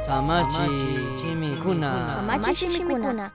Zamatxi tximikuna. Zamatxi tximikuna.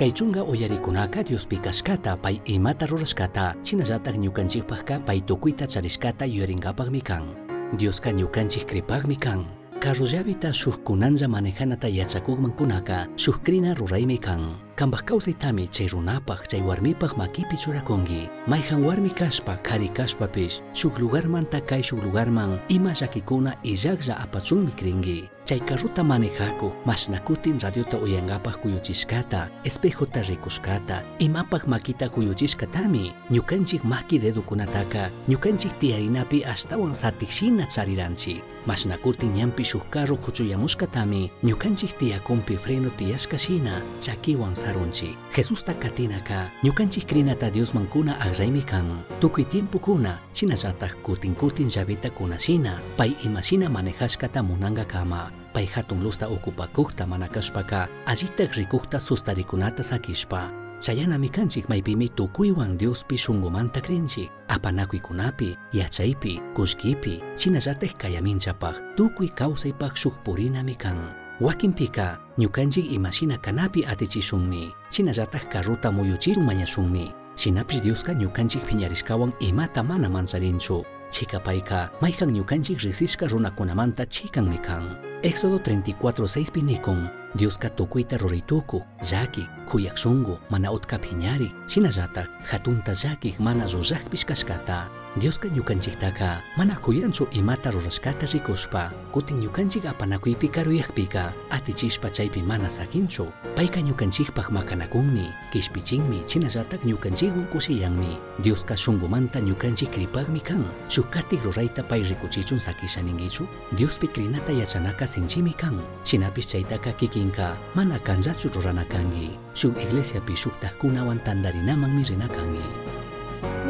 Kaitzunga oiarikuna katiozpi kaskata pai imata roraskata, txinazatak nyukantzikpahka pai tokuita txariskata yueringapag mikan. Diozka nyukantzik kripag mikan. Karrozeabita suhkunanza manejanata yatsakugman kunaka, suhkrina ruraimikan. mikan. Kambak kawsaytami chay runapaq chay warmipaq makipi churakungi mayjan warmi kashpa kari kashpapish shuk lugarmanta kay shuk lugarman ima llakikuna illaklla apachunmi kringi chay carruta manejaku mashnakutin radiota uyankapaq kuyuchishkata espejota rikushkata imapaq makita kuyuchishkatami ñukanchik maki dedukunataka ñukanchik tiyarinapi ashtawan satikshina chariranchik mashnakutin ñampi shuk carro kuchuyamushkatami ñukanchik tiyakunpi freno tiyashkashina chakiwan sarunchik Jesusta katinaka ñukanchik krinata Diosmankuna aqraymi kan tukuy tiempukuna shinallatak kutin kutin llavita kunashina pay imashina manejashkata munanga kama pay hatun lusta okupakukta mana kashpaka allitak rikukta sustarikunata sakishpa. Chayanami kanchik maypimi tukuywan Diospi shunqumanta krinchik apanakuykunapi yachaypi kullkipi shinallatak kayaminchapaq tukuy kawsaypaq shuk purinami kan wakinpika ñukanchik imashina kanapi atichishunmi shinallatak karruta muyuchirun mañashunmi shinapish Dioska ñukanchik phiñarishkawan imata mana mancharinchu chikapayka maykan ñukanchik risishka runakunamanta chikanmi kan Éxodo 34, 6 pinicon, Dios katukui tarurituku, yaki, kuyaksungu, mana utkapiñari, shinallata, jatunta yaki, mana rurrak pishkashkata, Dioska ñukanchiktaka mana kuyanchu imata rurashkata rikushpa kutin ñukanchik apanakuypi karuyakpika atichishpa chaypi mana sakinchu payka ñukanchikpaq makanakunmi kishpichinmi chinallatak ñukanchikwan kushiyanmi Dioska shunqumanta ñukanchik kripakmi kan shuk katik rurayta pay rikuchichun sakisha ninkichu Diospi krinata yachanaka sinchimi kan shinapish chaytaka kikinka mana kanllachu rurana kanki shuk iglesiapi shuktajkunawan tandarinamanmi rina kanki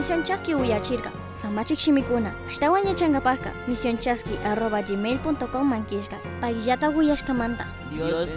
Misión Chasqui uyachirka. Samachik shimikuna. Ashtawan yachangapaka. Misión Chasqui arroba gmail.com mankishka. Pagillata uyashkamanta. Dios.